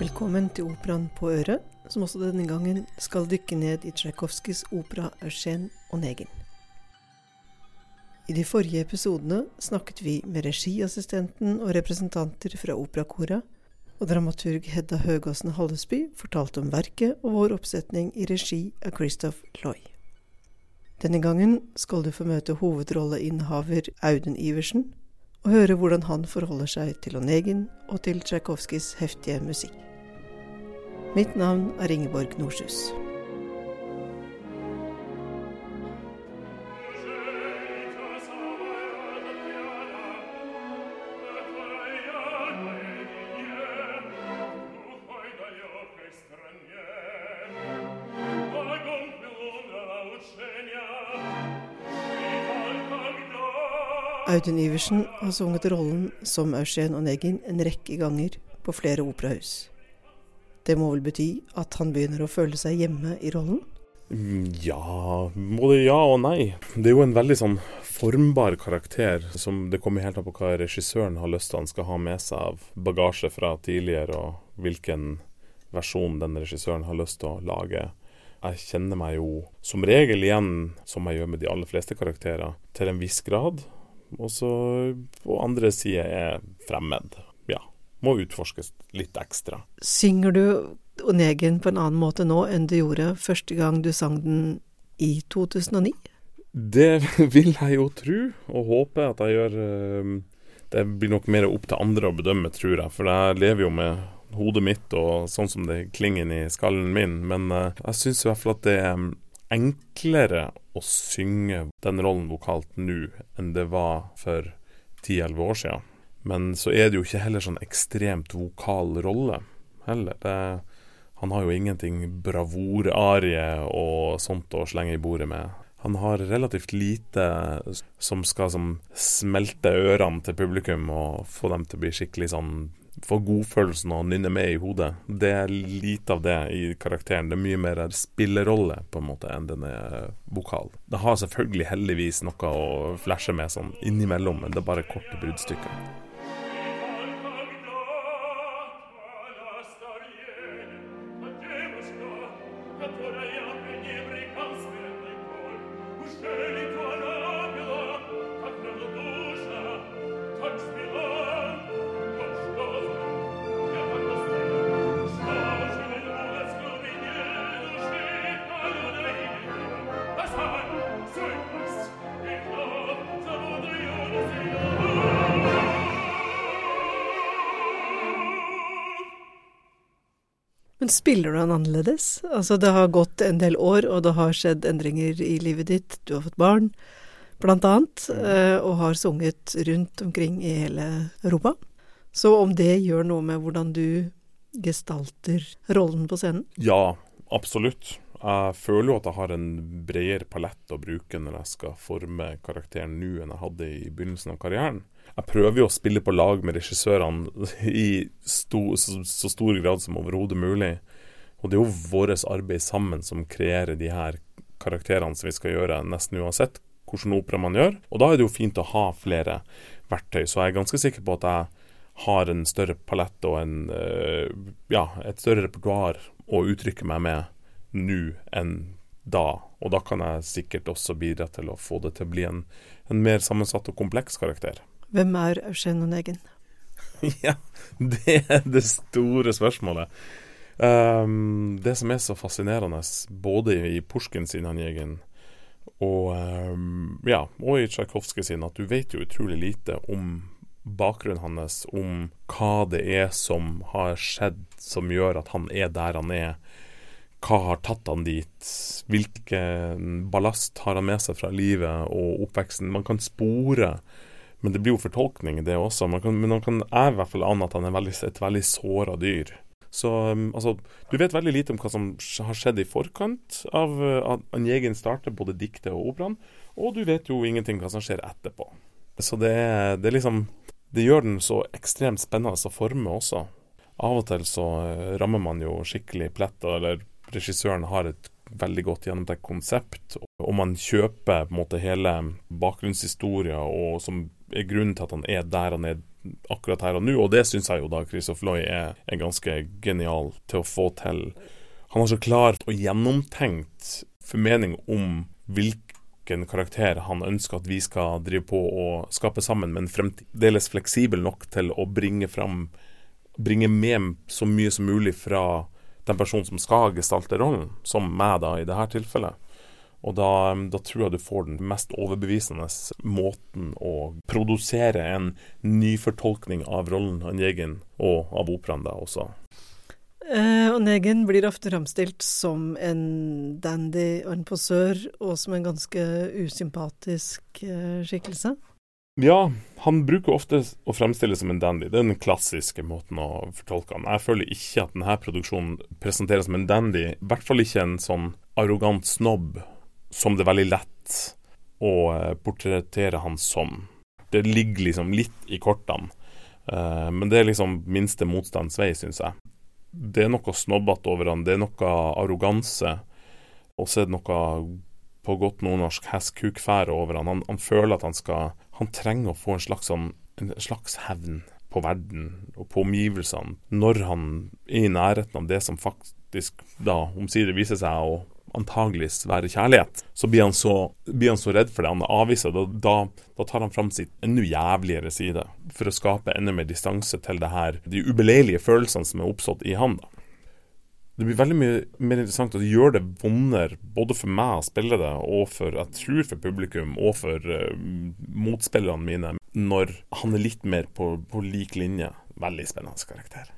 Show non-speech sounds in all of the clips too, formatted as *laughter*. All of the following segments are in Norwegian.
Velkommen til Operaen på øret, som også denne gangen skal dykke ned i Tsjajkovskijs opera 'Eugen Onegin'. I de forrige episodene snakket vi med regiassistenten og representanter fra operakora, og dramaturg Hedda Høgåsen Hallesby fortalte om verket og vår oppsetning i regi av Christoph Loy. Denne gangen skal du få møte hovedrolleinnehaver Audun Iversen, og høre hvordan han forholder seg til Onegin og til Tsjajkovskijs heftige musikk. Mitt navn er Ingeborg Norshus. Audun Iversen har sunget rollen som Eugen Onegin en rekke ganger på flere operahus. Det må vel bety at han begynner å føle seg hjemme i rollen? Ja, både ja og nei. Det er jo en veldig sånn formbar karakter. som Det kommer helt an på hva regissøren har lyst til han skal ha med seg av bagasje fra tidligere, og hvilken versjon den regissøren har lyst til å lage. Jeg kjenner meg jo som regel igjen, som jeg gjør med de aller fleste karakterer, til en viss grad. Og så på andre sida er fremmed. Må utforskes litt ekstra. Synger du Onegin på en annen måte nå enn du gjorde første gang du sang den i 2009? Det *laughs* vil jeg jo tro, og håpe at jeg gjør. eh, Det blir nok mer opp til andre å bedømme, tror jeg. For jeg lever jo med hodet mitt og sånn som det klinger i skallen min. Men eh, jeg syns i hvert fall at det er enklere å synge den rollen vokalt nå enn det var for 10-11 år siden. Men så er det jo ikke heller sånn ekstremt vokal rolle heller. Det, han har jo ingenting bravorarie og sånt å slenge i bordet med. Han har relativt lite som skal som smelte ørene til publikum og få dem til å bli skikkelig sånn få godfølelsen og nynne med i hodet. Det er lite av det i karakteren. Det er mye mer spillerolle på en måte enn den er vokal. Det har selvfølgelig heldigvis noe å flashe med sånn innimellom, men det er bare korte bruddstykker. Men spiller du han annerledes? Altså, det har gått en del år, og det har skjedd endringer i livet ditt. Du har fått barn, blant annet, eh, og har sunget rundt omkring i hele Europa. Så om det gjør noe med hvordan du gestalter rollen på scenen? Ja, absolutt. Jeg føler jo at jeg har en bredere palett å bruke når jeg skal forme karakteren nå enn jeg hadde i begynnelsen av karrieren. Jeg prøver jo å spille på lag med regissørene i sto, så, så stor grad som overhodet mulig. Og det er jo vårt arbeid sammen som kreerer de her karakterene som vi skal gjøre, nesten uansett hvilken opera man gjør. Og da er det jo fint å ha flere verktøy, så jeg er ganske sikker på at jeg har en større palett og en, øh, ja, et større repertoar å uttrykke meg med nå enn da. Og da kan jeg sikkert også bidra til å få det til å bli en, en mer sammensatt og kompleks karakter. Hvem er Eugen Onegin? *laughs* ja, det er det store spørsmålet. Um, det som er så fascinerende, både i Pushkin sin Onegin og, um, ja, og i Tsjajkovskij sin, at du vet jo utrolig lite om bakgrunnen hans, om hva det er som har skjedd som gjør at han er der han er. Hva har tatt han dit? Hvilken ballast har han med seg fra livet og oppveksten? Man kan spore men det blir jo fortolkning, det også. Man kan, men man kan i hvert fall ane at han er veldig, et veldig såra dyr. Så um, altså, du vet veldig lite om hva som har skjedd i forkant av at Onegin starter både diktet og operaen, og du vet jo ingenting hva som skjer etterpå. Så det, det liksom Det gjør den så ekstremt spennende å forme også. Av og til så rammer man jo skikkelig plett, eller regissøren har et veldig godt gjennomtenkt konsept, og man kjøper på en måte hele bakgrunnshistoria og som er grunnen til at han er der han er akkurat her og nå, og det syns jeg jo da Christoph Loy er, er, ganske genial til å få til. Han har så klart og gjennomtenkt formening om hvilken karakter han ønsker at vi skal drive på og skape sammen, men fremdeles fleksibel nok til å bringe fram Bringe med så mye som mulig fra den personen som skal gestalte rollen, som meg da i dette tilfellet. Og da, da, tror jeg du får den mest overbevisende måten å produsere en nyfortolkning av rollen av Negen og av operaen da også. Eh, Onegin blir ofte framstilt som en dandy og en posør, og som en ganske usympatisk eh, skikkelse. Ja, han bruker ofte å fremstille som en dandy. Det er den klassiske måten å fortolke han. Jeg føler ikke at denne produksjonen presenteres som en dandy. I hvert fall ikke en sånn arrogant snobb som det er veldig lett å eh, portrettere han som. Det ligger liksom litt i kortene, uh, men det er liksom minste motstands vei, syns jeg. Det er noe snobbete over han, det er noe arroganse, og så er det noe på godt nordnorsk hestkukfære over han. han. Han føler at han skal Han trenger å få en slags, sånn, en slags hevn på verden og på omgivelsene når han er i nærheten av det som faktisk da omsider viser seg å antageligvis være kjærlighet, så blir han så, blir han så redd for det. Han avviser det. Da, da, tar han fram sitt enda jævligere side, for å skape enda mer distanse til det her, de ubeleilige følelsene som er oppstått i han. da. Det blir veldig mye mer interessant og det gjør det vondere både for meg å spille det, og for, jeg tror for publikum, og for uh, motspillerne mine, når han er litt mer på, på lik linje. Veldig spennende karakter.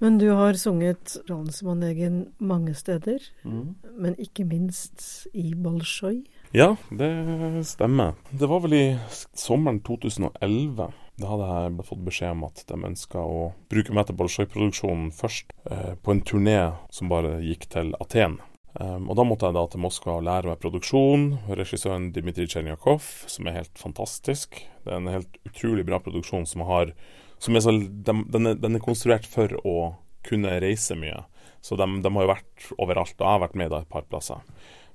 Men du har sunget rollen som Onegin mange steder, mm. men ikke minst i Bolsjoj. Ja, det stemmer. Det var vel i sommeren 2011. Da hadde jeg fått beskjed om at de ønska å bruke meg til Bolsjoj-produksjonen først, eh, på en turné som bare gikk til Aten. Um, og Da måtte jeg da til Moskva og lære meg produksjon. Regissøren Dmitrij Tsjernjakov, som er helt fantastisk. Det er en helt utrolig bra produksjon som har som er så, de, den, er, den, er, konstruert for å kunne reise mye. Så de, de, har jo vært overalt, og jeg har vært med da et par plasser.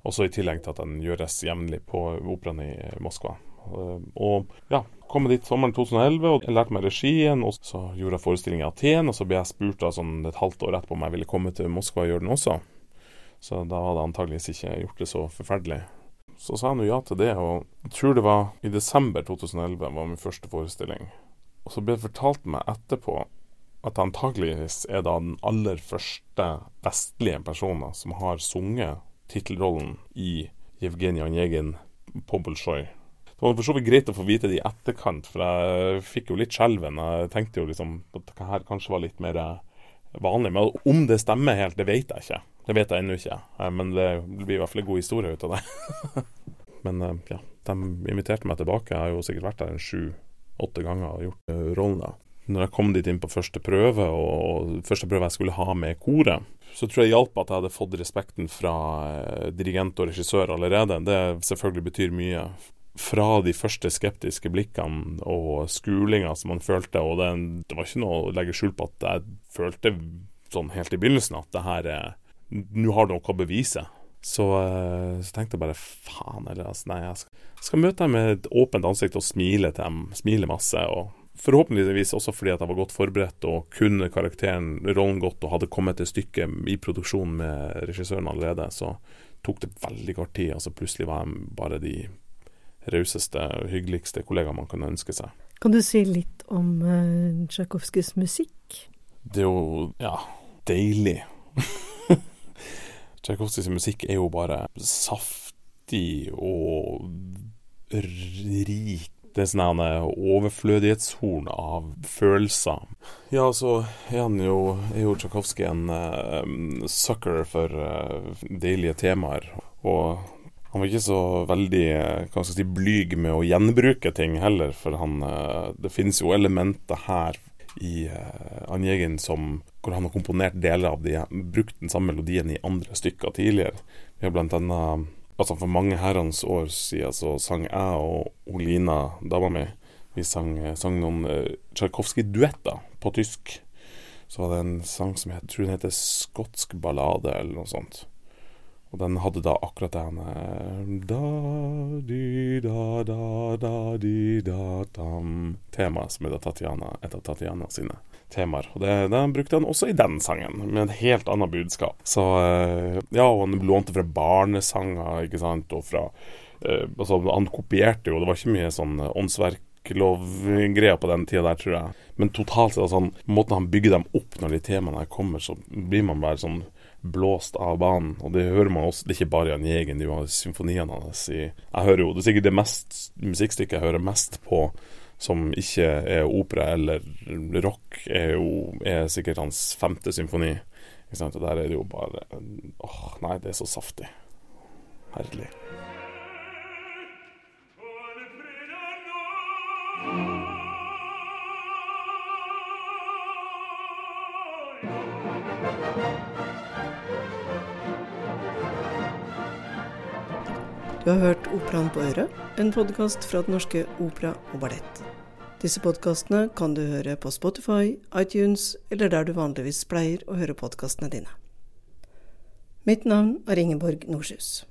Også i tillegg til at den gjøres jevnlig på operaen i Moskva. Og ja, kom dit sommeren 2011 og lærte meg regien. og Så gjorde jeg forestilling i Aten, og så ble jeg spurt da sånn et halvt år etterpå om jeg ville komme til Moskva og gjøre den også. Så da hadde jeg antageligvis ikke gjort det så forferdelig. Så sa jeg nå ja til det, og jeg tror det var i desember 2011 var min første forestilling. Og så ble det fortalt meg etterpå at antageligvis er da den aller første vestlige personen som har sunget tittelrollen i Jevgenij Onjegin på Bolsjoj. Det var for så vidt greit å få vite det i etterkant, for jeg fikk jo litt skjelven. Jeg tenkte jo liksom at det her kanskje var litt mer vanlig. Men om det stemmer helt, det vet jeg ikke. Det vet jeg ennå ikke. Eh, men det blir i hvert fall en god historie ut av det. *laughs* Men eh, ja, de inviterte meg tilbake. Jeg har jo sikkert vært der en sju åtte ganger og gjort rollen. da. Når jeg kom dit inn på første prøve, og første prøve jeg skulle ha med koret, så tror jeg hjalp at jeg hadde fått respekten fra uh, dirigent og regissør allerede. Det selvfølgelig betyr mye. Fra de første skeptiske blikkene og skulinga som man følte, og det, det, var ikke noe å legge skjul på at jeg følte sånn helt i begynnelsen at det her er Nå har du noe å bevise. Så, eh, så, tenkte jeg bare faen eller altså, Nei, jeg skal, skal, møte dem med et åpent ansikt og smile til dem. Smile masse. og Forhåpentligvis også fordi at jeg var godt forberedt og kunne karakteren, rollen godt og hadde kommet til stykket i produksjonen med regissøren allerede, så tok det veldig kort tid. Altså plutselig var jeg bare de rauseste og hyggeligste kollegaene man kan ønske seg. Kan du si litt om uh, Tsjajkovskijs musikk? Det er jo ja, deilig. *laughs* Tsjajkovskijs musikk er jo bare saftig og rik. Det er sånn overflødighetshorn av følelser. Ja, så er han jo, er jo Tsjajkovskij en uh, sucker for uh, deilige temaer. Og han var ikke så veldig skal jeg si, blyg med å gjenbruke ting heller, for han, uh, det finnes jo elementer her i uh, Anjegin som hvor han har komponert deler av de, brukt den samme melodien i andre stykker tidligere. Vi har blant annet altså For mange herrens år siden så sang jeg og Olina, dama mi, vi sang, sang noen uh, Tsjajkovskij-duetter på tysk. Så var det en sang som jeg tror den heter 'Skotsk ballade', eller noe sånt. Og den hadde da akkurat det han da, di, da, da, da, di, da, dam Temaet som er da Tatjana, et av Tatjana sine temaer. Og det, det brukte han også i den sangen, med et helt annet budskap. Så ja, og han lånte fra barnesanger, ikke sant, og fra uh, Altså, han kopierte jo, det var ikke mye sånn åndsverk lovgreier på den tida der, tror jeg. Men totalt sett, altså, måten han bygger dem opp når de temaene her kommer, så blir man bare sånn blåst av banen. Og det hører man også, det er ikke bare Jan Jegen, det er jo symfoniene hans Jeg hører jo, det er sikkert det mest musikkstykket jeg hører mest på som ikke er opera eller rock, er jo er sikkert hans femte symfoni. Ikke sant? Og der er det jo bare Åh, nei, det er så saftig. Herlig. Du har hørt Operaen på øret, en podkast fra Den norske opera og ballett. Disse podkastene kan du høre på Spotify, iTunes eller der du vanligvis pleier å høre podkastene dine. Mitt navn er Ingeborg Norshus.